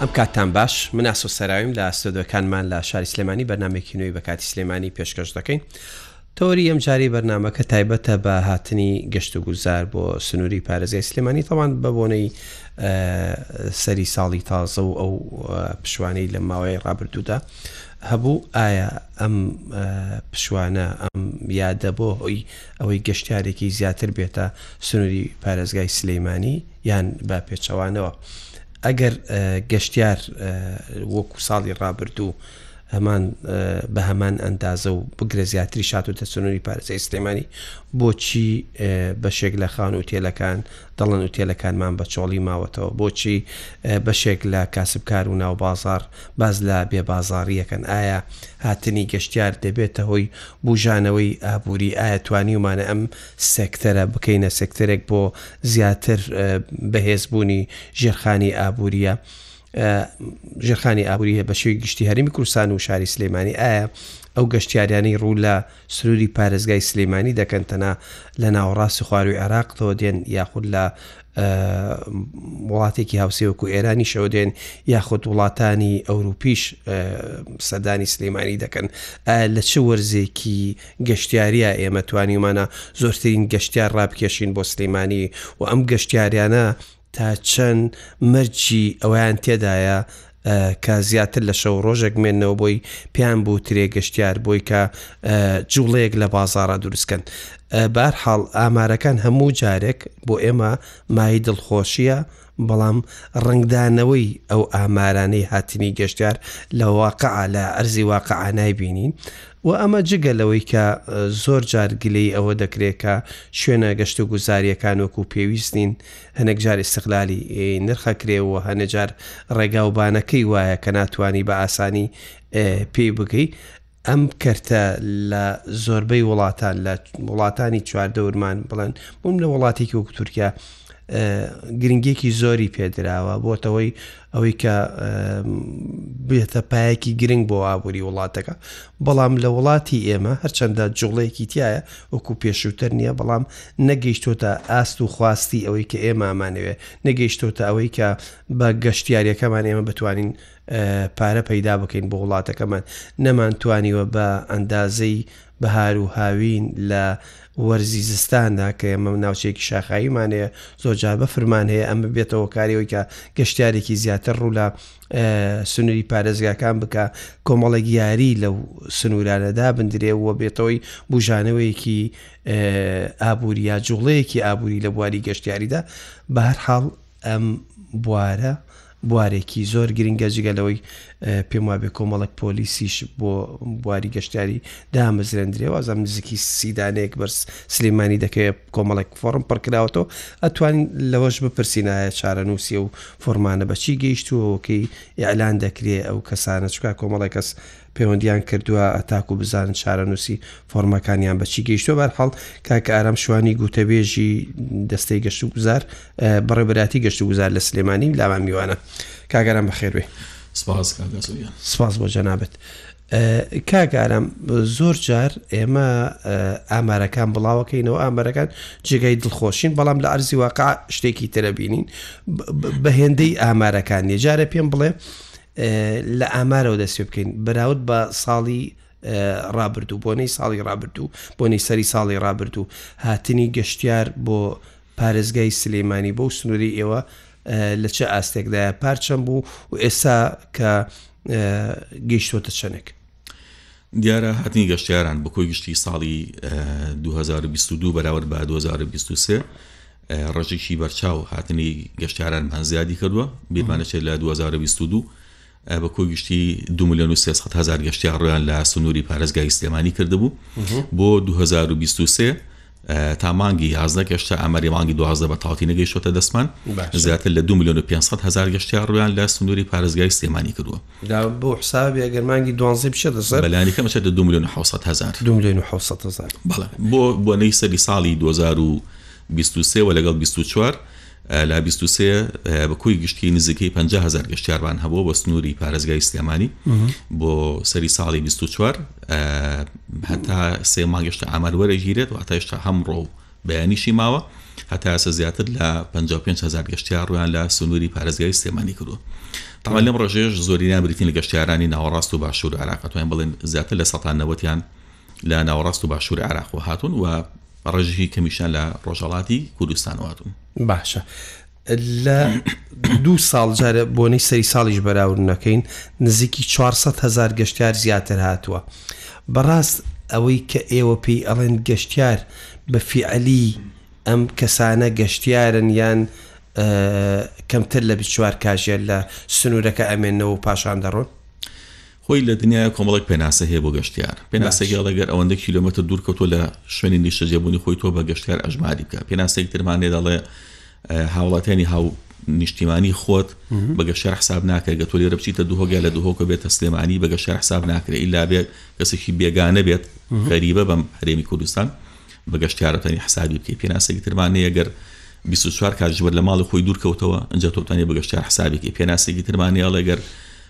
ئەم کاتتان باش من ئاسۆ سەراویم لە ئاستۆدۆکانمان لە شاری سلێمانی بەنامێکی نوێی بە کاتی سلێمانی پێشکەش دەکەین تۆری ئەم جاری بەرنمەکە تایبەتە بە هاتنی گەشت و گوزار بۆ سنووری پارێزگای سلێمانی تەوان بە بۆنەی سەری ساڵی تازە و ئەو پشوانەی لە ماوەی ڕابردوودا هەبوو، ئایا ئەم پچوانە، ئەم یادە بۆ هۆی ئەوەی گەشتیارێکی زیاتر بێتە سنووری پارێزگای سلێمانی یان بە پێچەوانەوە ئەگەر گەشتیار وەکو ساڵی ڕابردوو هەمان بە هەمان ئەندازە و بگرە زیاتری شات و دەسنووری پارێزگای سلێمانی بۆچی بەشێک لە خان و تێلەکان دەڵەن و تێلەکانمان بە چۆڵی ماوەتەوە بۆچی بەشێک لە کاسبکار و ناو بازار باس لە بێبازاڕییەکەن، ئایا هاتنی گەشتیار دەبێتە هۆی بووژانەوەی ئابووری؟ ئایا توانیومانە ئەم سێکتەرە بکەینە سێکتەرێک بۆ زیاتر بەهێزبوونی ژێرخانی ئابوورییە ژێرخانی ئابوورییە بە شێوەی گشتی هەرێمی کوردستان و شاری سلێمانی؟ ئایا ئەو گەشتیاریانەی ڕوو لە سنوری پارێزگای سلیمانی دەکەن تەنها لە ناوەڕاستی خواروی عێراق تەوە دێن یاخود لە وڵاتێکی هاوسێوەکو ئێرانیشەوە دێن یاخود وڵاتانی ئەوروپیش سەدانی سلێمانی دەکەن لە چ وەرزێکی گەشتیاریە ئێمە توانیمانە زۆرترین گەشتیار ڕابکێشین بۆ سلێمانی و ئەم گەشتیاریانە تا چەند مەرجی ئەوەیان تێدایە کە زیاتر لە شەو و ڕۆژێک بمێنەوە بۆی پێیان بوترێ گەشتیار بۆی کە جوڵەیەک لە بازاڕا دروستکەن بار حاڵ ئامارەکان هەموو جارێک بۆ ئێمە مای دڵخۆشیە بەڵام ڕنگدانەوەی ئەو ئامارانەی هاتنی گەشتار لە واقع لە ئەرزی واقع نایبینین و ئەمە جگە لەوەی کە زۆر جار گلەی ئەوە دەکرێت کە شوێنە گەشت و گوزاریەکان وەکو پێویست نین هەنێک جار ئیستغلالی نرخ ئەکرێ و هەنێ جار ڕێگا و بانەکەی وایە کە ناتوانی بە ئاسانی پێی بگەی ئەم کەرتە لە زۆربەی وڵاتان لە وڵاتانی چواردەورمان بڵێن بووم لە وڵاتێکی وەک تورکیا گرنگێکی زۆری پێدراوە بۆتەوەی ئەوەی کە بێتە پایەکی گرنگ بۆ ئابووری وڵاتەکە بەڵام لە وڵاتی ئێمە هەرچەندە جوڵەیەکی تایە وەکو پێشووتر نییە بەڵام نەگەیشتۆتە ئاست و خواستی ئەوەی کە ئێمامانەوێ نەگەیشتۆتە ئەوەی کە بە گەشتیارەکەمان ئێمە بتوانین پارە پەیدا بکەین بۆ وڵاتەکەمان نەمانتوانیوە بە ئەندازەی بەهار و هاوین لە وەرزی زستاندا کە ئێمە ناوچەیەکی شاخاویمان هەیە زۆر جار بەفرمان هەیە ئەمە بێتە هۆکاری ئەوەی کە گەشتیارێکی زیاتر ڕوو لە سنووری پارێزگاکان بکە کۆمەڵێک یاری لەو سنوورانە دابندرێ و بێتەوەی بوژانەوەیەکی ئابووری یا جوڵەیەکی ئابووری لە بواری گەشتیاریدا بە هەر حاڵ ئەم بوارە بوارێکی زۆر گرنگە جگە لەوەی پێم وابێ کۆمەڵک پۆلیسیش بۆ بواری گەشتاری دامەزرێندرێ وازم نزیکی سیدانەیەک بەرز سلێمانی دەکەوێت کۆمەڵێک فۆرم پڕکراوەتەوە ئەتوان لەوەش بپرسینایە چارەنووسە و فۆرمانە بەچی گەیشتووەوەکەی ئەلان دەکرێ ئەو کەسانە چکا کۆمەڵێک کەس پەیوەندیان کردوە تاکو بزانن چارەنوسی فۆرمەکانیان بەچی گەیشتوە بارحاڵ کاکە ئارام شوانی گوتەبێژی دەستەی گەشت و گوزار بەڕێبراتی گەشت و گوزار لە سلێمانی لامان میوانە کاگەران بەخێروێ سپاس بۆ جەنابەت کاگارم زۆر جار ئێمە ئامارەکان بڵاوەکەینەوە ئامارەکان جێگای دڵخۆشین بەڵام لە ئەرزی واقع شتێکی ترە بینین بە هێندەی ئامارەکان نیە جارە پێم بڵێ لە ئامارەوە دەست پێ بکەین بەراورد بە ساڵی ڕابردوو بۆنەی ساڵی ڕابردوو بۆنەی سەری ساڵی ڕابردوو هاتنی گەشتیار بۆ پارێزگای سلەیمانی بۆ سنووری ئێوە لە چه ئاستێکدایە پارچەم بوو و ئێستا کە گەیشتوەتە چەنێک دیارە هاتنی گەشتیاران بە کۆی گشتی ساڵی 2022 بەراورد بە 2023 ڕێژێکی بەرچاو هاتنی گەشتارانمان زیادی کردووە بیرمانەچێت لە 2022 بە کۆی گشتی دو میلیۆن و هزار گەشتیار ڕۆیان لە سنووری پارێزگای سلێمانی کردبوو بۆ 2023 تا مانگی یازدە گەشتە ئەمەری مانگی دوازدە بە تاڵتی نەگەیشتە دەستمان زیاتر لە دو میلیۆن و هزار گەشتیار ڕویان لە سنووری پارێزگای سلێمانی کردووە بۆ حساب گەر مانگی دوانزی بچێت دەسەر بەلانی کەمەچێت دو میلیۆن هزار دو میلیۆن هزار بەڵێ بۆ بۆ نەی سەری ساڵی 2000 بیست و سێ وە لەگەڵ بیست و چوار لا بیست و سێ بکوی گشتی نزیکەی پ هزار گەشتیاربان هەبوو بە سنووری پارێزگای سلێمانی بۆ سەری ساڵی بیست و چوار هەتا سێ مانگەشتە ئامار وەرەگیرێت و هەتاشتا هەم ڕۆ و بەیانیشی ماوە هەتاسە زیاتر لە 55 هزار گەشتیار ڕویان لە سنووری پارێزگای سلێمانی کردو تاوان لەم ڕژێش زۆرینیان بریتین لە گەشتیارانی ناوەڕاست و باشوور عراقەتوان بڵێن زیاتر لە سەتان نەوەتیان لە ناوەڕاست و باشووری عێراقەوە هاتوون و ڕێژێکی کەمیشان لە ڕۆژهەڵاتی کوردستانەوە هاتوون باشە لە دوو ساڵ جارە بۆنەی سەری ساڵیش بەراورد نەکەین نزیکی 400 هزار گەشتار زیاتر هاتووە بەڕاست ئەوەی کە ئێوە پێی ئەڵێن گەشتار بە فیعلی ئەم کەسانە گەشتیارن یان کەمتر لە 24 کاژێر لە سنوورەکە ئەمێنەوە و پاشان دەڕۆن خۆی لە دنیایە کۆمەڵێک پێناسە هەیە بۆ گەشتیار. پێناسەیەکی باش. ئەڵێ گەر ئەوەندە کیلۆمەتر دوور کەوتووە لە شوێنی نیشتەجێبوونی خۆی تۆ بە گەشتیار ئەژماری بکە. پێناسەیەکی ترمان هەیە دەڵێ هاوڵاتیانی هاو نیشتیمانی خۆت بە گەشتیار حساب ناکرێت گە تۆ لێرە بچیتە دهۆک یا لە دهۆکە بێتە سلێمانی بە گەشتیار حساب ناکرێت ئیلا بێ کەسێکی بێگانە بێت غەریبە بەم هەرێمی کوردستان بە گەشتیارەتەنی حسابی بکەی پێناسەیەکی ترمان هەیە گەر 24 کاتژمێر لە ماڵی خۆی دوور کەوتەوە ئەجا تۆتانی بە گەشتیار حسابێکی پێناسێکی ترمانیاڵێگەر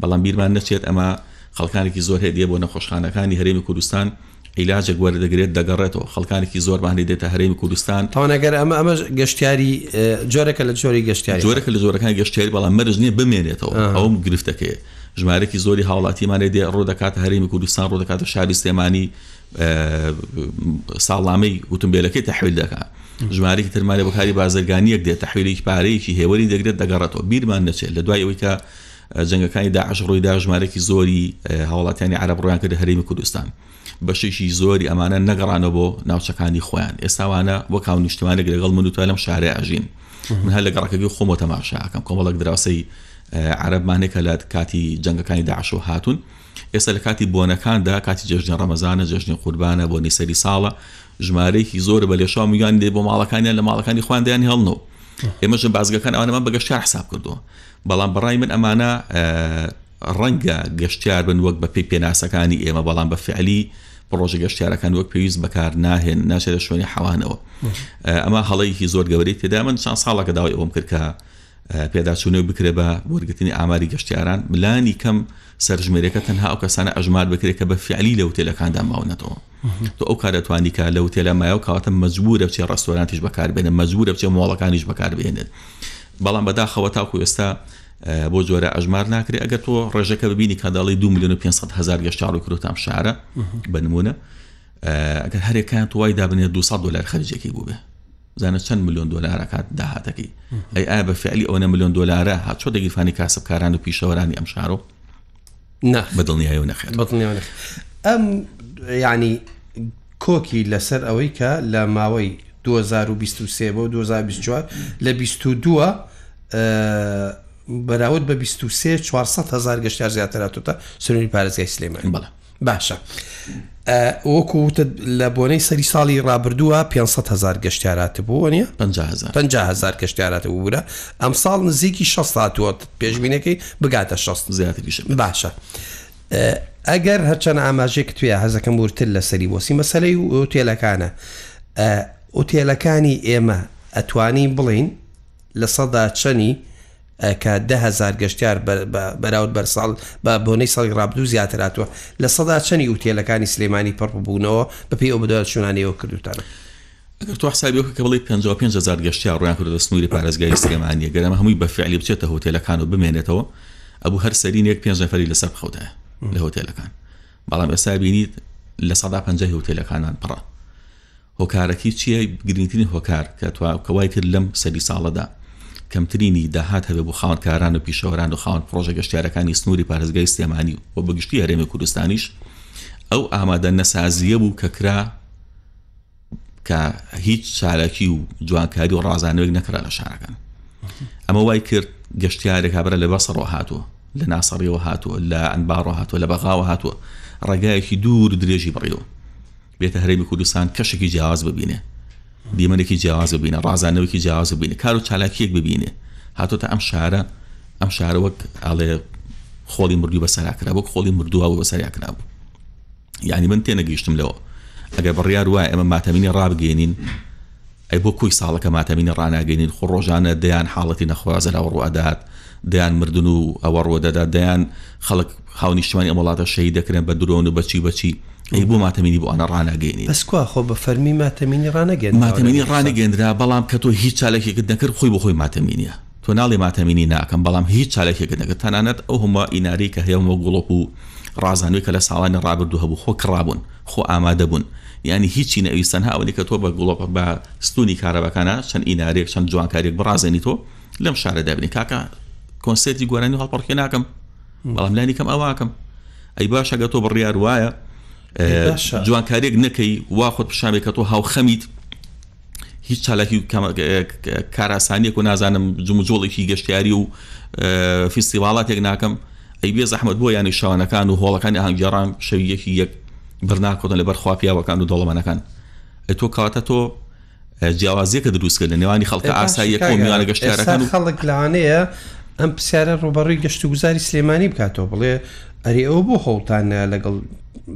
بەڵام بیرمان نەچێت ئەمە خەڵکانێکی زۆر هەیە دێ بۆ نەخۆشخانەکانی هەرێمی کوردستان عیلاجێک وەردەگرێت دەگەڕێتەوە خەڵکانێکی زۆرمان هەیە دێتە هەرێمی کوردستان تاوان ئەگەر ئەمە ئەمەش گەشتیاری جۆرەکە لە جۆری گەشتیاری جۆرەکە لە جۆرەکان گەشتیاری بەڵام مەرج نییە بمێنێتەوە ئەوم گرفتەکەیە ژمارەێکی زۆری هاوڵاتیمانێ دێ ڕوو دەکاتە هەرێمی کوردستان ڕوو دەکاتە شاری سلێمانی ساڵنامەی وتمبیلەکەی تحویل دەکات ژمارەی ترمانە بەکاری بازرگانیەک دێت تحویلێکی پارەیەکی هێوەری دەگرێت دەگەڕێتەوە بیرمان نەچێت لە دوای ئەوەی کە جەنگەکانی داعش ڕوویدا ژمارەێکی زۆری هاوڵاتیانی عرب ڕویان کردە هەرێمی کوردستان بەشێکی زۆری ئەمانە نەگەڕانە بۆ ناوچەکانی خۆیان ئێستاوانە وە کاو نیشتمانێک لەگەڵ من تا لەم شارە ئەژین من هەر لە گەڕەکەگە خۆمە تەماشاکەم کۆمەڵک دراوسی عربمانێک کە لە کاتی جەنگەکانی داعشۆ هاتوون ئێستا لە کاتی بۆنەکاندا کاتی جژنی ڕەمەزانە جژنی قوربانە بۆ نیسەری ساڵە ژمارەیەکی زۆر بە لێشا میگان دێ بۆ ماڵەکانیان لە ماڵەکانی خوان دەیان هێڵنەوە ئێمەژە بازگەکان ئەوانەمان بەگەشتار حساب کردووە بەڵام بەڕای من ئەمانە ڕەنگە گەشتیار بن وەک بەپێی پێناسەکانی ئێمە بەڵام بە فعلی پڕۆژە گەشتارەکان وەک پێویست بەکار ناهێن ناشێت شوێنی حەوانەوە ئەمە هەڵەیەکی زۆر گەورەی تێدا من چند ساڵەکە داوای ئەوم کردکە پێداچوونەوە بکرێ بە وەرگتنی ئاماری گەشتیاران بلانی کەم سەرژمێریەکە تەنها ئەو کەسانە ئەژمار بکرێت کە بە فیعلی لە وتێلەکاندا ماونەتەوە تۆ ئەو کار دەتوانانی کە لە وتێلە مایە و کەواتە مەجبورە بچێ ڕستۆرانتیش بەکاربێنە مەجبورە بچێ مۆڵەکانیش بەکاربێنێت بەڵام بەداخەوە تاکو ئێستا بۆ جۆرە ئەژمار ناکرێ ئەگەر تۆ ڕێژەکە ببینی کاداڵی دو میلیۆن 500 هزار گەشتار و کرۆتام شارە بە نمونە ئەگەر هەرێکان توای دابنێت 200 دلار خەرجێکی بووێ بزانە چەند ملیۆن دۆلار ئەکات داهاتەکەی ئەی ئایا بە فعلی ئەوەنە ملیۆن دۆلارە هاچۆ دەگیرفانی کاسبکاران و پیشەوەرانی ئەم شارۆ نه بەدڵنیایی و نەخێت بەڵنیانە ئەم ینی کۆکی لەسەر ئەوەی کە لە ماوەی 2023 بۆ 2024 لە 22 بەراود بە 23 400 هزار گەشتار زیاتراتوتە سنووری پارێزگای سلێمانی بەڵە باشە وەکو وتت لە بۆنەی سەری ساڵی ڕابردووە 500 هزار گەشتارات بوو نیە 50 هزار گەشتارات بوورە ئەم ساڵ نزیکی 6 ساعتوە پێشبینەکەی بگاتە 6 زیاتریش باشە ئەگەر هەرچەند ئاماژێک توێ هەزەکەم ورتر لە سەری بۆسی مەسلەی و تێلەکانە ئوتێلەکانی ئێمە ئەتوانی بڵین لە سەدا چەنی کە دە هەزار گەشتیار بەراورد بە ساڵ بە بۆنەی ساڵی رابدوو زیاتر هاتووە، لە سەدا چەنی ئوتێلەکانی سلێمانی پڕ ببوونەوە بەپێی ئەو بەدواداچوونانەیەوە کردووتانە؟ ئەگەر تۆ حسابی بکەی کە بڵێی پەنجا و پێنج هەزار گەشتیار روویان کردۆتە سنووری پارێزگای سلێمانی، ئەگەر ئەمە هەمووی بە فیعلی بچێتە هوتێلەکان و بمێنێتەوە، ئەبوو هەر سەرینێک پێنج نەفەری لەسەر بخەوتایە لە هوتێلەکان، بەڵام ئێستا بینیت لە سەدا پەنجای هوتێلەکانمان پڕە. هۆکارەکەی چیە؟ گرنگترین هۆکار کە کە وای کرد لەم سەدی ساڵەدا کەمترینی داهات هەبێ بۆ خاوەنکاران و پیشەوەران و خاوەن پڕۆژە گەشتیارەکانی سنووری پارێزگای سلێمانی و و بەگشتی هەرێمی کوردستانیش ئەو ئامادە نەسازیە بوو کە کرا کە هیچ چالاکی و جوانکاری و ڕازانەوەێک نەکرا لە شارەکان ئەمە وای کرد گەشتیارێک هابرا لە بەسەڕۆ هاتووە لە ناسەڕیەوە هاتووە لە ئەنباڕۆ هاتووە لە بەغاوە هاتووە ڕێگایەکی دوور درێژی بڕیەوە بێتە هەرێمی کوردستان کەشێکی جیاواز ببینێ، دیمەنێکی جیاواز ببینێ، ڕازاندنەوەیەکی جیاواز ببینێ، کار و چالاکییەک ببینێ، هاتۆتە ئەم شارە، ئەم شارە وەک ئەڵێ خۆڵی مردووی بەسەرا کرا، وەک خۆڵی مردووە و بەسەریا کرابوو. یعنی من تێنەگەیشتم لەوە، ئەگەر بڕیار وایە ئێمە ماتەمینی ڕابگەیەنین، ئەی بۆ کۆی ساڵەکە ماتەمینە ڕاناگەینین خۆ ڕۆژانە دەیان حاڵەتی نەخوازەر ئەوە ڕوئەدات دەیان مردن و ئەوە ڕوئەدەدات دەیان خەڵک هاونیشتمانی ئەم وڵاتە شەهید دەکرێن بە درۆن و بەچی بەچی ئەی بۆ ماتەمینی بۆ ئەنە ڕاناگەینین. بەس کوا خۆ بە فەرمی ماتەمینی ڕانەگەندراوە لەم ماتەمینی پرسە. ڕانەگەندرا بەڵام کە تۆ هیچ چالکێکت نەکرد خۆی بۆ خۆی ماتەمینیە. تۆ ناڵێی ماتەمینی ناکەم بەڵام هیچ چالاکیەکت نەکرد تەنانەت ئەو هەموە ئیناری کە هەیە هەموە گوڵۆپ و ڕازانوی کە لە ساڵانی ڕابردو هەبو خۆ کڕابون خۆ ئامادە بون یانی هیچی نەویست تەنها ئەوەنەی کە تۆ بە گوڵۆپ بە ستونی کارەباکانا چەند ئینارێک چەند جوانکاریەک بڕازێنی تۆ لەم شارە دابنی کاکە کۆنسێرتی گۆرانی هەڵپەڕکێ ناکەم بەڵام لانی کەم ئەواکەم ئەی باشە گە تۆ بڕیار وایە جوانکاریەک نەکەی وا خۆت پیشامێک کە تۆ هاوخەمیت هیچ چالاکی و کاراسانیەک و نازانم جموجۆڵێکی گەشتیاری و فیستیڤاڵاتێک ناکەم ئەی بێ زەحمت بۆ یانی شەوانەکان و هۆڵەکانی ئاهنگگەڕان شەویەکی یەک برناکۆدن لە بەرخوا پیاوەکان و دەوڵەمەنەکان ئە تۆ کاتە تۆ جیاوازیەکە دروستکە لە نێوانی خەڵکە ئاساییەکە و میوانە گەشتارەکان خەڵک لەوانەیە ئەم پرسیارە ڕوبەڕووی گەشت و گوزاری سلێمانی بکاتەوە بڵێ ئەری ئەو بۆ هەوڵتانە لەگەڵ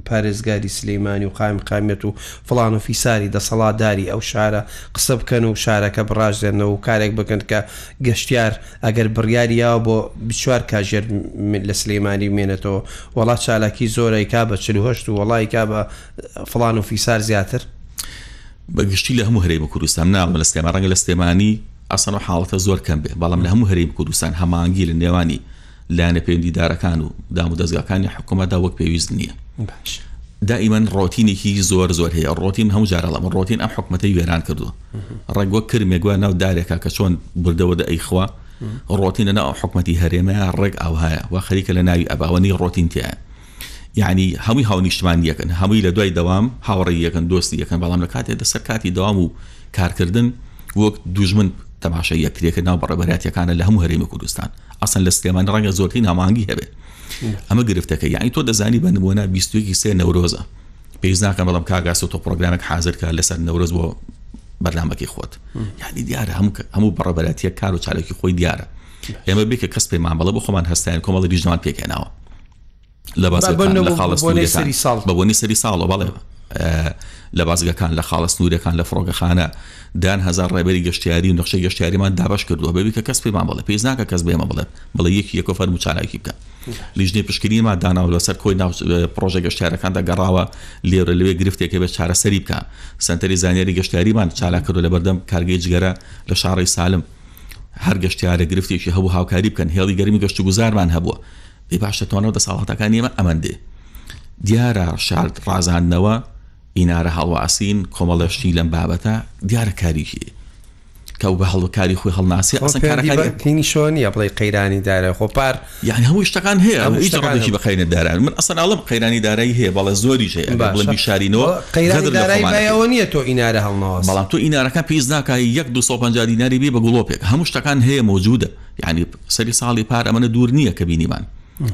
پارێزگاری سلیمانی و قایمقامیەت و فڵان و فیساری دەسەڵات داری ئەو شارە قسە بکەن و شارەکە بڕازێنەوە و کارێک بکەن کە گەشتیار ئەگەر بڕیاری یاوە بۆ بچوار کاژێر لە سلیمانی بمێنێتەوە وەڵا چالاکی زۆرە ئیکا بە چل و هەشت و وەڵا ئیکا بە فڵان و فیسار زیاتر بە گشتی لە هەموو هەرێمی کوردستان ناڵم لە سلێمان ڕەنگە لە سلێمانی ئەسەن و حاڵەتە زۆر کەم بێ بەڵام لە هەموو هەرێمی کوردستان هەمانگی لە نێوانی لایەنە پەیوەندیدارەکان و دامودەزگاکانی حکوومەتدا وەک پێویست نییە باش دائیمەن ڕۆتینێکی زۆر زۆر هەیە ڕۆتین هەموو جارەڵە من ڕۆتین ئەم حکوومەتەی وێران کردو ڕێگوە کرمێکگووە ناو دارێکە کە چۆن بردەوە دە ئەیخوا ڕۆتینە ناو حکوومەتتی هەرێمە ڕێک ئاوهایە و خەریکە لە ناوی ئەباوەنی ڕۆتینتیە یەعنی هەمووی هاونیشتمانی یەکن، هەمووی لە دوای دەوام هاوڕێی یەکن، دۆستی یەکن، بەڵام لە کاتێ دە سەر کاتی دەوام و کارکردن وەک دوژمن تەماشای یەکتری یەکە ناو بەڕێوەبەراتیەکانە لە هەموو هەرێمی کوردستان ئەسن لە سلێمانی ڕەنگە زۆرترین هەمانگی هەبێ ئەمە گرفتەکە یعنی تۆ دەزانی بە نمونە بیستویەکی سێ نەورۆزە پێیز ناکەم بەڵام کاگاس و تۆ پرۆگرامێک حازرکە لەسەر نەورۆز بۆ بەرنمەکەی خۆت یعنی دیارە هەموو هەموو بەڕێبەراتیە کار و چالێکی خۆی دیارە ئێمە بێکە کەس پێمان بەڵە بۆ خۆمان هەستیان کۆمەڵی دیژنەوان پێکێناوە لە بازگەکان لە خاڵە سنووریەکان سەری ساڵ بە بۆنی سەری ساڵە بەڵێ لە بازگەکان لە خاڵە سنوورەکان لە فڕۆگەخانە دان هزار ڕێبەری گەشتیاری و نەخشەی گەشتیاریمان دابش کردووە بەبی کە کەس پێمان بڵێ پێی ناکە کەس بێمە بڵێت بڵێ یەکی یەکۆ فەرم و چالاکی بکە لیژنەی پشکنینمان داناوە لەسەر کۆی ناو پرۆژە گەشتارەکان دەگەڕاوە لێرە لەوێ گرفتێکە بێت چارەسەری بکە سنتەری زانیاری گەشتاریمان چالا کردو لە بەردەم کارگەی جگەرە لە شارڕی سالم هەر گەشتارە گرفتێکی هەبوو هاوکاری بکەن هێڵی گەرمی گەشت گوزارمان هەبووە ئەی باشە توانا و دەسەاڵتەکانی ئێمە ئەمەن دێ دیارە شارد ڕازاندنەوە ئینارە هەڵواسین کۆمەڵەشتی لەم بابەتە دیارە کاریکی کە بە هەڵکاری خۆی هەڵناسی ئەسەنکارەکانی شۆنیە بڵی قەیرانی دارە خۆپار یعنی هەموو شتەکان هەیە هیچڕێکی بە قەینە داران من ئەسەن ئاڵم قەیرانی دارایی هەیە بەڵە زۆری ژێ بڵندی شارینەوە قەیرانەوە نیە تۆ ئینارە هەڵنەوە بەڵام تۆ ئینارەکە پیس ناکای یەک 250 دیناری بێ بە گوڵۆپێک هەموو شتەکان هەیە مۆجوودە یعنی سەری ساڵی پار ئەمەە دوور نییە کە بینیمان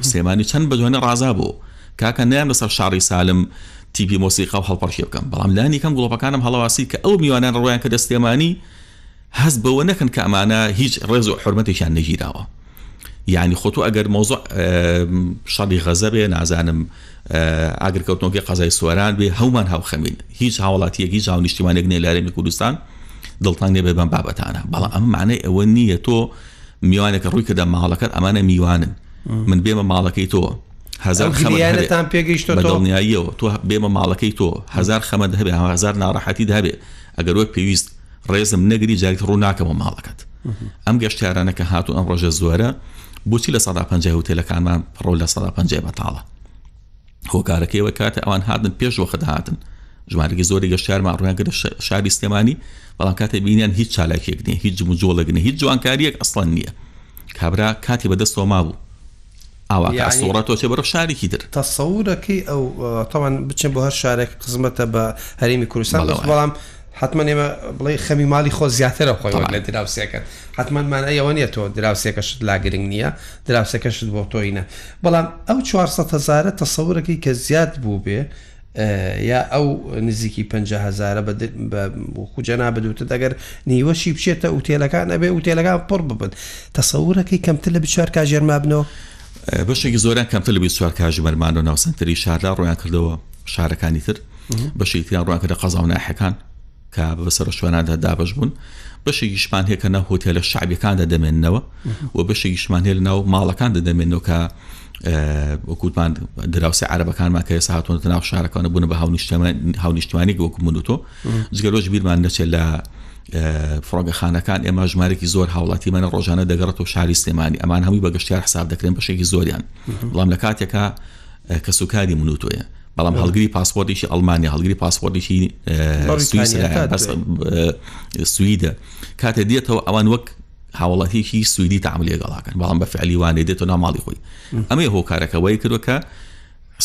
سێمانی چەند بە جوانە ڕازا بوو کاکە نیان لەسەر شاری سالم تیپی مۆسیقا و هەڵپەرشی بکەم بەڵام لانی کەم گوڵپەکانم هەڵواسی کە ئەو میوانان ڕۆیان کە دەستێمانی هەست بەوە نەکەن کە ئەمانە هیچ ڕێز و حرمەتێکیان نەگیراوە یعنی خۆتو ئەگەر مۆزۆ شادی غەزەبێ نازانم ئاگر کەوتنەوەکەی قەزای سۆران بێ هەومان هاوخەمین هیچ هاوڵاتیەک هیچ هاونیشتیمانێک نیە لە هەرێمی کوردستان دڵتان نێ بەم بابەتانە بەڵام ئەمە معنی ئەوە نییە تۆ میوانێکە ڕووی کەدا ماڵەکەت ئەمانە میوانن من بێمە ماڵەکەی تۆ هزار خەمەتان پێگەیشتە دڵنیاییەوە تۆ بێمە ماڵەکەی تۆ هزار خەمەت هەبێ هزار ناڕەحەتی دابێ ئەگەر وەک پێویست ڕێزم نەگری جاریت ڕوو ناکەمە ماڵەکەت ئەم گەشتارانە کە هاتو ئەم ڕۆژە زۆرە بچی لە سەدا پنج هوتێلەکانمان پڕۆ لە سەدا پنج بەتاڵە هۆکارەکەیەوە کاتە ئەوان هاتن پێش وەخت هاتن ژمارەی زۆری گەشتارمان ڕویان گرە شاری سلێمانی بەڵام کاتێ بینیان هیچ چالاکێک نیە هیچ جموجۆڵێک نیە هیچ جوانکاریەک ئەسڵەن نییە کابرا کاتی بەدەستەوە مابوو ئاوا کە ئەسوڕە تۆ چێ بەرەو شارێکی تر. تەسەورە کەی ئەو تەوان بچێ بۆ هەر شارێک قزمەتە بە هەرێمی کوردستان بەس بەڵام حتممە نێمە بڵێ خەمی ماڵی خۆ زیاترە خۆی وەک لە دراوسێکەت حتممە من ئەوە نیە تۆ دراوسێکەشت لا گرنگ نییە دراوسەکەشت بۆ تۆینە بەڵام ئەو 400 هزارە تەسەورەکەی کە زیاد بوو بێ یا ئەو نزیکی پەنجا هەزارە بە بە وەکو جەنابت وتت ئەگەر نیوەشی بچێتە ئوتێلەکان ئەبێ ئوتێلەکان پڕ ببن تەسەورەکەی کەمتر لە بچوار کاژێر مابنەوە بەشێکی زۆران کەمتر لە بیستوار کاژمەر مانەوە ناوسەنتەری شاردا ڕویان کردەوە شارەکانی تر بەشێکتیان ڕوانکە لە قەزا و ناحەکان کە بەسەر ڕێستۆراندا دابەش بوون بەشێکیشمان هەیە کە ناو هۆتێلە شعبیەکاندا دەمێنەوە و بەشێکیشمان هەیە لە ناو ماڵەکاندا دەمێنەوە کە وەکووتمان دراوسە عربەکانمان کە ئێستا هاتوون ناو شارەکانە بوون بە هاونیشتمانی وەکو من و تۆ جگەلۆژ بیرمان نەچێت لە فڕۆگەخانەکان ئێمە ژمارێکی زۆر هاوڵاتی منە ڕۆژانە دەگەڕێت و شاری سلێمانی ئەمان هەمووی بە گەشتار حساب دەکرێن بەشێکی زۆریان بەڵام لە کاتێکا کەسوکاری منوتۆیە بەڵام هەڵگری پاسپۆرتێکی ئەڵمانیا هەڵگری پاسپۆرتێکی سویدە کاتێ دێتەوە ئەوان وەک هاوڵاتیکی سویدی تعملی گەڵاکەن بەڵام بە فعلیوانێ دێتەوە ناماڵی خۆی ئەمەی هۆکارەکەەوەی کردوەکە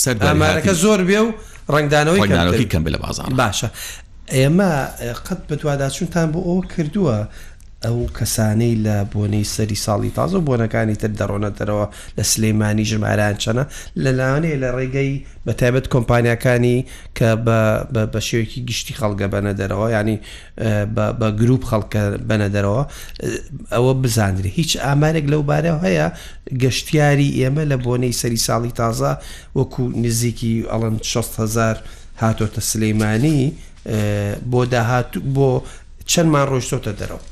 سەر دامارەکە زۆر بێ و ڕنگدانەوەی کەم لە بازار باشە ئێمە قەت بەدواداچونتان بۆ ئەوە کردووە ئەو کەسانەی لە بۆنەی سەری ساڵی تازە و بۆنەکانی تر دەڕۆنە دەرەوە لە سلێمانی ژمارەیان چەنە؟ لە لەوانەیە لە ڕێگەی بە تایبەت کۆمپانیاکانی کە بە شێوەیەکی گشتی خەڵک ئەبەنە دەرەوە یانی بە گروپ خەڵک بەنە دەرەوە ئەوە بزانرێ هیچ ئامارێک لەو بارەوە هەیە گەشتیاری ئێمە لە بۆنەی سەری ساڵی تازە وەکو نزیکی ئەڵەن 6هزار هاتۆتە سلەیمانی بۆ داهات بۆ چەندمان ڕۆشتۆتە دەرەوە؟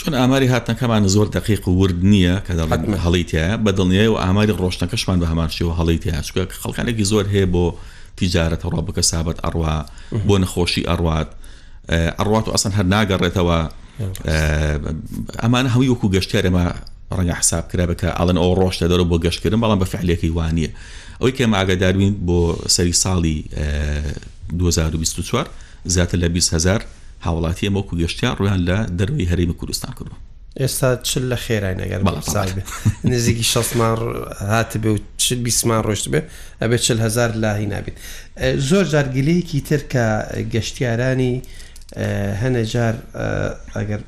چون ئاماری هاتنەکەمان زۆر دقیق و ورد نییە کە دەڵێن هەڵی تایە بە دڵنیای و ئاماری ڕۆشتنەکەشمان بە هەمان شێوە هەڵی تیاچکە کە خەڵکانێکی زۆر هەیە بۆ تیجارەت هەڕوا بکە سابەت ئەڕوا بۆ نەخۆشی ئەڕات ئەڕات و ئەسن هەر ناگەڕێتەوە ئەمانە هەوی وەکو گەشتارێمە ڕەنگە حساب کرا بکە ئەڵەن ئەو ڕۆشتە دەرە بۆ گەشتکردن بەڵام بە فعلێکی وانە ئەوی کە ماگەداروین بۆ سەری ساڵی 2024 زیاتر لە بیست هەزار هاوڵاتی ئێمە وەکو گەشتیار ڕوویان لە دەرەوەی هەرێمی کوردستان کردووە. ئێستا چل لە خێراین ئەگەر بەڵێ بەڵێ. ساڵ بێ نزیکی شەست مان ڕ- هاتبێ و چل بیست مان ڕۆشت بێ ئەبێ چل هەزار لا هینا بیت ئە، زۆر جار گلەیەکی تر کە گەشتیارانی ئە، هەنێ جار ئە، ئەگەر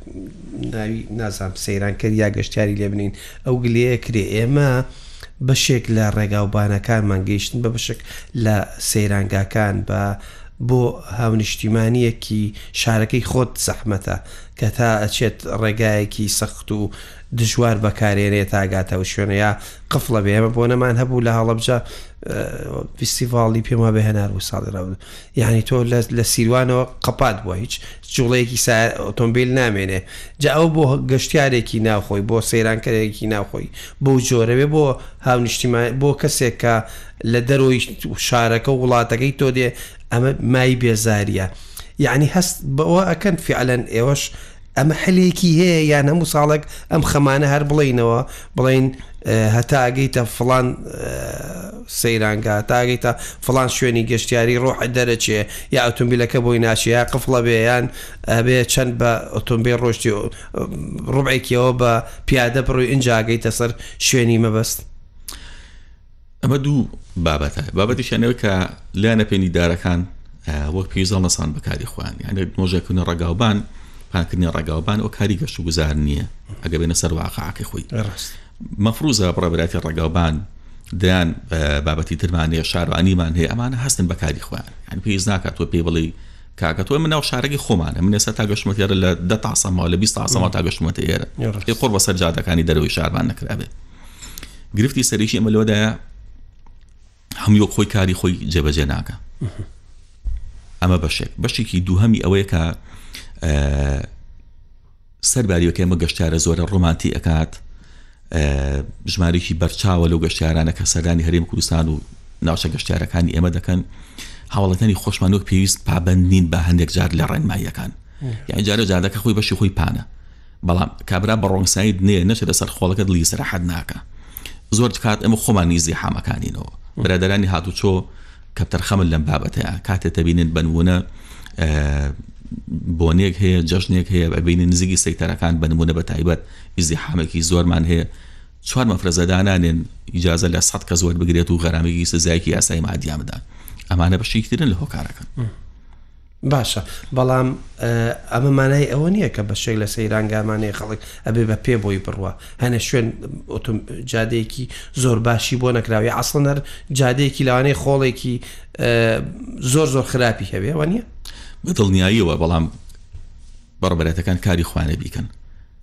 ناوی نازانم سەیرانکەر یا گەشتیاری لێ بنێین ئەو گلەیە کرێ ئێمە بەشێک لە ڕێگاوبانەکانمان گەیشتن بە بەشێک لە سەیرانگاکان بە، بۆ هاونیشتیمانیەکی شارەکەی خۆت زەحمەتە کە تا ئەچێت ڕێگایەکی سەخت و دژوار بەکارێنێ تاگاتەو شوێنەیە قفڵە بێ ئەمە بۆ نەمان هەبوو لە هەڵەبجە فیستیڤاڵی پێم وابێ هەنار بوو ساڵی ڕابوو یعنی تۆ لە سیروانەوە قەپات بووە هیچ جوڵەیەکی سایە ئۆتۆمبیل نامێنێ جا ئەو بۆ گەشتارێکی ناوخۆی بۆ سەیرانکەرێکی ناوخۆی بۆ جۆرەوێ بۆ هاونیشتیمان بۆ کەسێک کە لە دەرۆی شارەکە و وڵاتەکەی تۆ دێ ئەمە مای بێزاریە یعنی هەست بەوە ئەکەن فعلەن ئێوەش ئەمە حلێکی هەیە یان هەموو ساڵێک ئەم خەمانە هەر بڵینەوە بڵین هەتاگەیتە فلان سەیرانگە تاگەیتە فلان شوێنی گەشتیاری ڕۆح دەرەچێ یا ئۆتۆمبیلەکە بۆی ناشێ یا قفڵە بێیان ئەبێ چەند بە ئۆتۆمبیل ڕۆشتی ڕوبێکیەوە بە پیادە بڕوی ئینجاگەیتە سەر شوێنی مەبەست ئەمە دوو بابەتە بابەتیشیان ئەوەی کە لایەنە پەیوەندیدارەکان وەک پێویست هەڵنەسان بە کاری خۆیان یانە مۆژەکردنە ڕەگاوبان پاکردنی ڕەگاوبان و کاری گەشت و گوزار نییە ئەگە بێنە سەر واقعەکەی خۆی مەفروزە بڕێبراتی ڕەگاوبان دەیان بابەتی ترمان هەیە شارانیمان هەیە ئەمانە هەستن بە کاری خۆیان یان پێویست ناکات تۆ پێی بڵێ کاکە تۆ من ناو شارەکەی خۆمانە من ئێستا تا گەشتمەت ێرە لە دە تاسەمەوە لە بیست تاسەمە تا گەشتمەتە ئێرە قڕ بەسەر جادەکانی دەرەوەی شارمان نەکرابێت گرفتی سەرێکی ئەمە لەوەدایە هەموو وەک خۆی کاری خۆی جێبەجێ ناکە ئەمە بەشێک بەشێکی دووهەمی ئەوەیە کە سەر باریەکە ئەمە گەشتارە زۆرە ڕۆمانتی ئەکات ژمارێکی بەرچاوە لەو گەشتارانە کە سەردانی هەرێم کوردستان و ناوچە گەشتارەکانی ئێمە دەکەن هاوڵەتانی خۆشمانۆک پێویست پابند نین بە هەندێک جار لە ڕێنماییەکان یان جارە جادەکە خۆی بەشی خۆی پانە بەڵام کابرا بە ڕۆنگ ساید نێ نەچێتە سەر خۆڵەکە دڵی ئیسراحەت ناکا زۆر تکات ئێمە خۆمان ئیزدیحامەکانینەوە برادەرانی هاتوچۆ کەپتەر خەمن لەم بابەتەیە کاتێ تەبینێت بنمونە بۆنێک هەیە جەژنێک هەیە بەبینی نزیکی سەیتەرەکان بنمونە بە تایبەت ئیزدیحامێکی زۆرمان هەیە چوار مەفرەزەدانانێن ئیجازە لە سەد کە زۆر بگرێت و غەرامێکی سزایکی یاسای مادیامدا ئەمانە بەشیکترن لە هۆکارەکەن. باشە بەڵام ئەمە مانای ئەوە نییە کە بەشێک لە سەیرانگامانەیە خەڵک ئەبێ بە پێ بۆی بڕوە هەنە شوێن ئۆتم جادەیەکی زۆر باشی بۆ نەکراوی ئاسڵەنەر جادەیەکی لەوانەیە خۆڵێکی زۆر زۆر خراپی هەوێەوە نیە بە دڵنیاییەوە بەڵام بەڕبەرەتەکان کاری خوانە بیکەن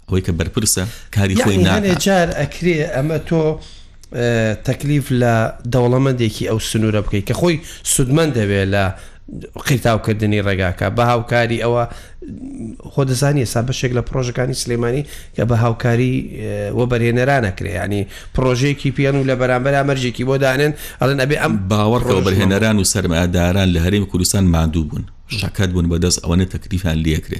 ئەوەی کە بەرپرسە کاری خۆی ناکات. یەعنی هەنێ جار ئەکرێ ئەمە تۆ تەکلیف لە دەوڵەمەندێکی ئەو سنوورە بکەی کە خۆی سوودمەندە بێ لە قیرتاو کردنی ڕێگاکە بە هاوکاری ئەوە خۆ دەزانی ئێستا بەشێک لە پرۆژەکانی سلێمانی کە بە هاوکاری وەبەرهێنەرانە کرێ ینی پرۆژەیەکی پێن و لە بەرامبەر ئەمەرجێکی بۆ دانێن ئەڵن ئەبێ ئەم باوەڕەوە بەرهێنەران و سەرمایەداران لە هەرێمی کوردستان ماندوو بوون شەکەت بوون بەدەست ئەوەنە تەکلیفان لەکرێ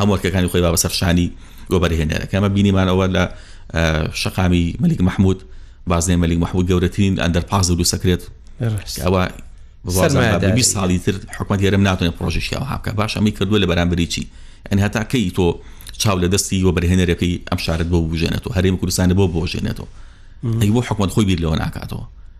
هەموو ئەرکەکانی خۆی با بەسەر شانی وەبەرهێنەرەکە ئەمە بینیمان ئەوە لە شەقامی مەلیک مححمود بازنەی مەلیک مححمود گەورەترین ئەندەرپاس و دووسەکرێت ئەوە ساڵی تر حکومت هێرم ناتوانێت پرۆژیشی ئەو هاکە باش ئەمی کردووە لە بەرامبری چی ئەن هەتاکەی تۆ چاو لە دەستی وە بەرهێنەرەکەی ئەم شارت بۆ بژێنێتەوە هەرێم کوردستانی بۆ بۆژێنێتەوە ئەی بۆ حکومت خۆی بیر لەوە ناکاتەوە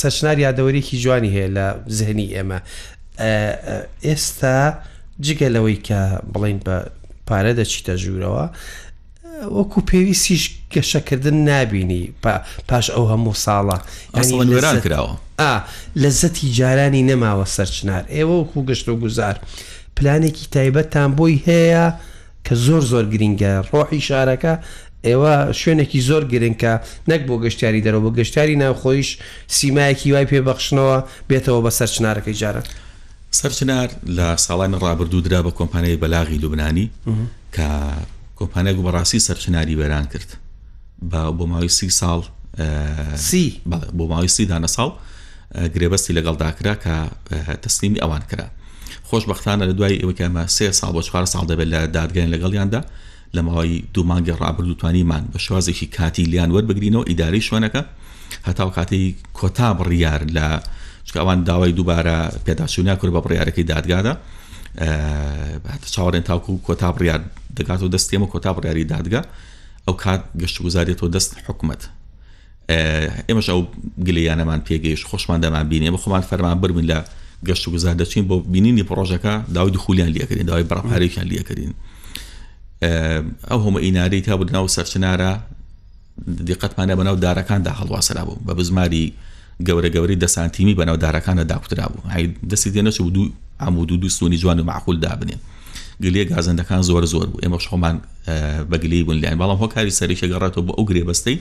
سەرچنار یادەوەریەکی جوانی هەیە لە زهنی ئێمە ئێستا جگە لەوەی کە بڵین بە پارە دەچیتە ژوورەوە وەکو پێویستیش گەشەکردن نبینی پاش ئەو هەموو ساڵە ئەسڵەنگران کراوە لە زەتی جارانی نەماوە سەرچنار ئێوە وەکو گەشت و گوزار پلانێکی تایبەتتان بۆی هەیە کە زۆر زۆر گرینگە ڕۆحی شارەکە ئێوە شوێنێکی زۆر گرنکە نەک بۆ گەشتیاری دەرەوە بۆ گەشتیاری ناوخۆیش سیمایەکی وای پێ بەخشنەوە بێتەوە بە سەر چنارەکەی جاران. سەر چنار لە ساڵانی ڕابردوو درا بە کۆمپانیای بەلاغی لوبنانی کە کۆمپانیا گو بەڕاستی سەر چناری وێران کرد بە بۆ ماوەی سی ساڵ سی بۆ ماوەی سی دانە ساڵ گرێبەستی لەگەڵدا کرا کە تەسلیمی ئەوان کرا خۆشببختانە لە دوای ئەوەی ئەمە سێ ساڵ بۆ چوار ساڵ دەبێت لە دادگەیان لەگەڵیاندا لە ماوەی دوومانگە ڕابردووتوانیمان بە شوازێکی کاتی لیان وەربگرینەوە ئیداری شوێنەکە هەتاو کاتی کۆتا بڕیار لە چکەوان داوای دووبارە پێداچوونیا کورد بە بڕیارەکەی دادگادا هەتا چاوەڕێن تاوکو و کۆتا بڕیار دەکات و دەستێمە کۆتا بڕیاری دادگا ئەو کات گەشتگوزارێتەوە دەست حکومت ئێمەش ئەو گلەییانەمان پێگەیشت، خۆشمان دەمانبینی، ئێمە خۆمان فەرمانبەربووین لە گەشتوگوزار دەچین بۆ بینینی پڕۆژەکە، داوای دخولیان لێکردین، داوای بڕە پارەیەکیان لێکردین. ئەو هەموو ئینارەی تا بوو لەناو سەرچنارە دیقەتمانە بەناو دارەکاندا هەڵواسرابوو بە بزماری گەورە گەورەی دە سانتیمی بەناو دارەکانە داکوترا بوو دەستی دێ نەچوو دوو عمود و دوو سونی جوان و معقول دابنێ گلێ گازندەکان زۆر زۆر بوو ئێمە شخۆمان بەگلی بوون لایەن بەڵام هۆکاری سەرێکی گەڕێتەوە بۆ ئەو گرێبەستەی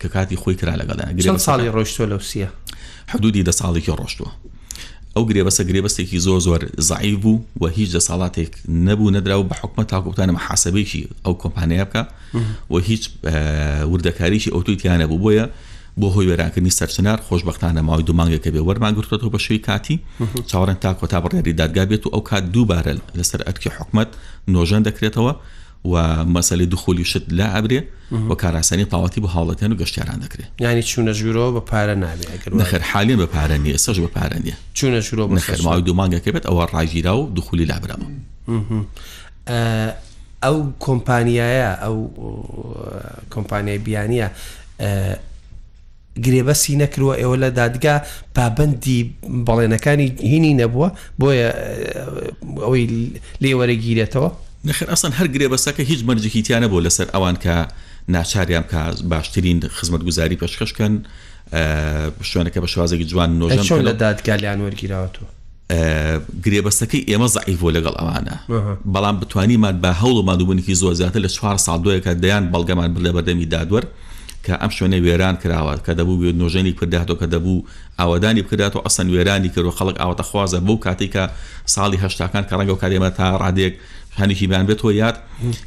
کە کاتی خۆی کرا لەگەڵیان گرێ چەند بەستەکە- ساڵی ڕۆیشتوە لەو سیە حدودی دە ساڵێکی ڕۆشتووە ئەو گرێبەسە گرێبەستێکی زۆر زۆر زعیف بوو و هیچ دە ساڵاتێک نەبوو نەدرا و بە حکومە تاکوتانە محاسبێکی ئەو کۆمپانیا بکە و هیچ اه، وردەکاریی ئەوتوی تیا نەبوو بۆیە بۆ هۆی وێرانکردنی سەرچنار خۆشبەختانە ماوەی دوو مانگێکە بێ وەرمان گرتوەوە بە شوی کاتی چاوەڕێن تا کۆتا بڕیاری دادگا بێت و ئەو کات دووبارە لەسەر ئەرکی حکومەت نۆژەن دەکرێتەوە و مەسەلەی دخول و شت لا ئەبرێ و کاراسانی تاواتی بۆ هاوڵاتیان و گەشتیاران دەکرێ یعنی چوونە ژوورەوە بە پارە نابێ ئەگەر وایە. نەخێر حالیان بە پارە نییە ئێستاش بە پارە نییە چوونە ژوورەوە بە نەخێر سەر ماوەی دوو مانگەکە بێت ئەوە ڕاگیرا و دخولی لابراوە ئە- ئەو کۆمپانیایە ئەو ئە، کۆمپانیای بیانیە ئە، گرێبەستی نەکرووە ئێوە لە دادگا پابەندی بەڵێنەکانی هینی نەبووە بۆیە ئەوەی لێ وەرەگیرێتەوە نەخێر ئەسڵەن هەر گرێبەستەکە هیچ مەرجێکی تیا نەبوو لەسەر ئەوان کە ناچاریان بکە باشترین خزمەتگوزاری پێشکەشکەن شوێنەکە بە شوازێکی جوان نۆژەن چۆن لە دادگالیان وەرگیراوەتەوە گرێبەستەکەی ئێمە زەعیف بووە لەگەڵ ئەوانە، بەڵام بتوانیمان بە هەوڵ و ماندووبوونێکی زۆر زیاتر لە چوار ساڵ دوای کە دەیان بەڵگەمان بردە بەردەمی دادوەر کە ئەم شوێنە وێران کراوە کە دەبوو وێ نۆژەنی بکرداتەوە کە دەبوو ئاوەدانی بکرداتەوە ئەسڵەن وێرانی کرد و خەڵک ئاواتەخوازە بەو کاتەی کە ساڵی هەشتاکان کە ڕەنگە ئەو کات ئێمە تا ڕادەیەک هەنووکی بان بێتەوە یاد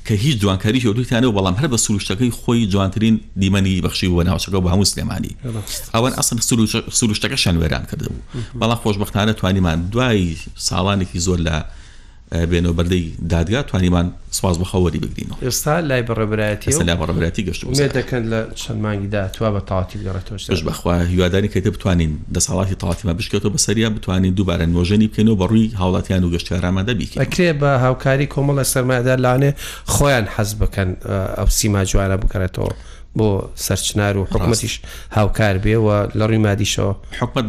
کە هیچ جوانکاری هێوتوتان و بەڵام هەر بە سروشتەکەی خۆی جوانترین دیمەنی بەخشی بۆ ناوچەکە بە هەموو سلێمانی ئەوەن ئەسن سروشتەکە شان وێران کردبوو بەڵام خۆشببختانە توانیمان دوای ساڵانێکی زۆر لە بێنەوە بەردەی دادگا توانیمان سواز بەخەوەری بگرین ئێستا لای بەڕێبرایەتی لای بەڕێبراتی گەشت دەکەن لە چەند مانگی داهات توا بە تەواتی بگەڕێتەوە سەر؟ بژ بەخوا هیوادارین کە بتوانین دەسەڵاتی تەواتیمان بشکێتەوە بەسەریا بتوانین دووبارە نۆژەنی بکەینەوە بە ڕووی هاوڵاتیان و گەشتیارامادا بیکەین ئەکرێ بە هاوکاری کۆمەڵە سەرمایدار لانێ خۆیان حەز بکەن ئەو سیما جوانە بکەێتەوە بۆ سەرچنار و حکومەتیش هاوکار بێ و لە ڕووی مادیشەوە حکومت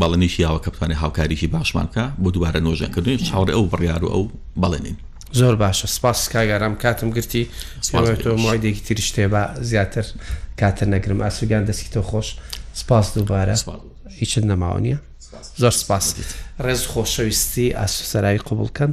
بەڵێنێکی یاوە کە بتوانێت هاوکاریی باشمان بکا بۆ دووبارە نۆژەنکردنی چاوەڕێ ئەو بڕیار و ئەو بەڵێنین. زۆر باشە سپاس کاک ئارام کاتم گرتی پێم وایە تۆ موعیدێکی تریشت هەیە با زیاتر کاتت نەگرم ئاسۆ گیان دەستی تۆ خۆش سپاس دووبارە هیچت نەماوە نییە زۆر سپاس ڕێز خۆشەویستی ئاسۆ سەراوی قبوڵ کەن.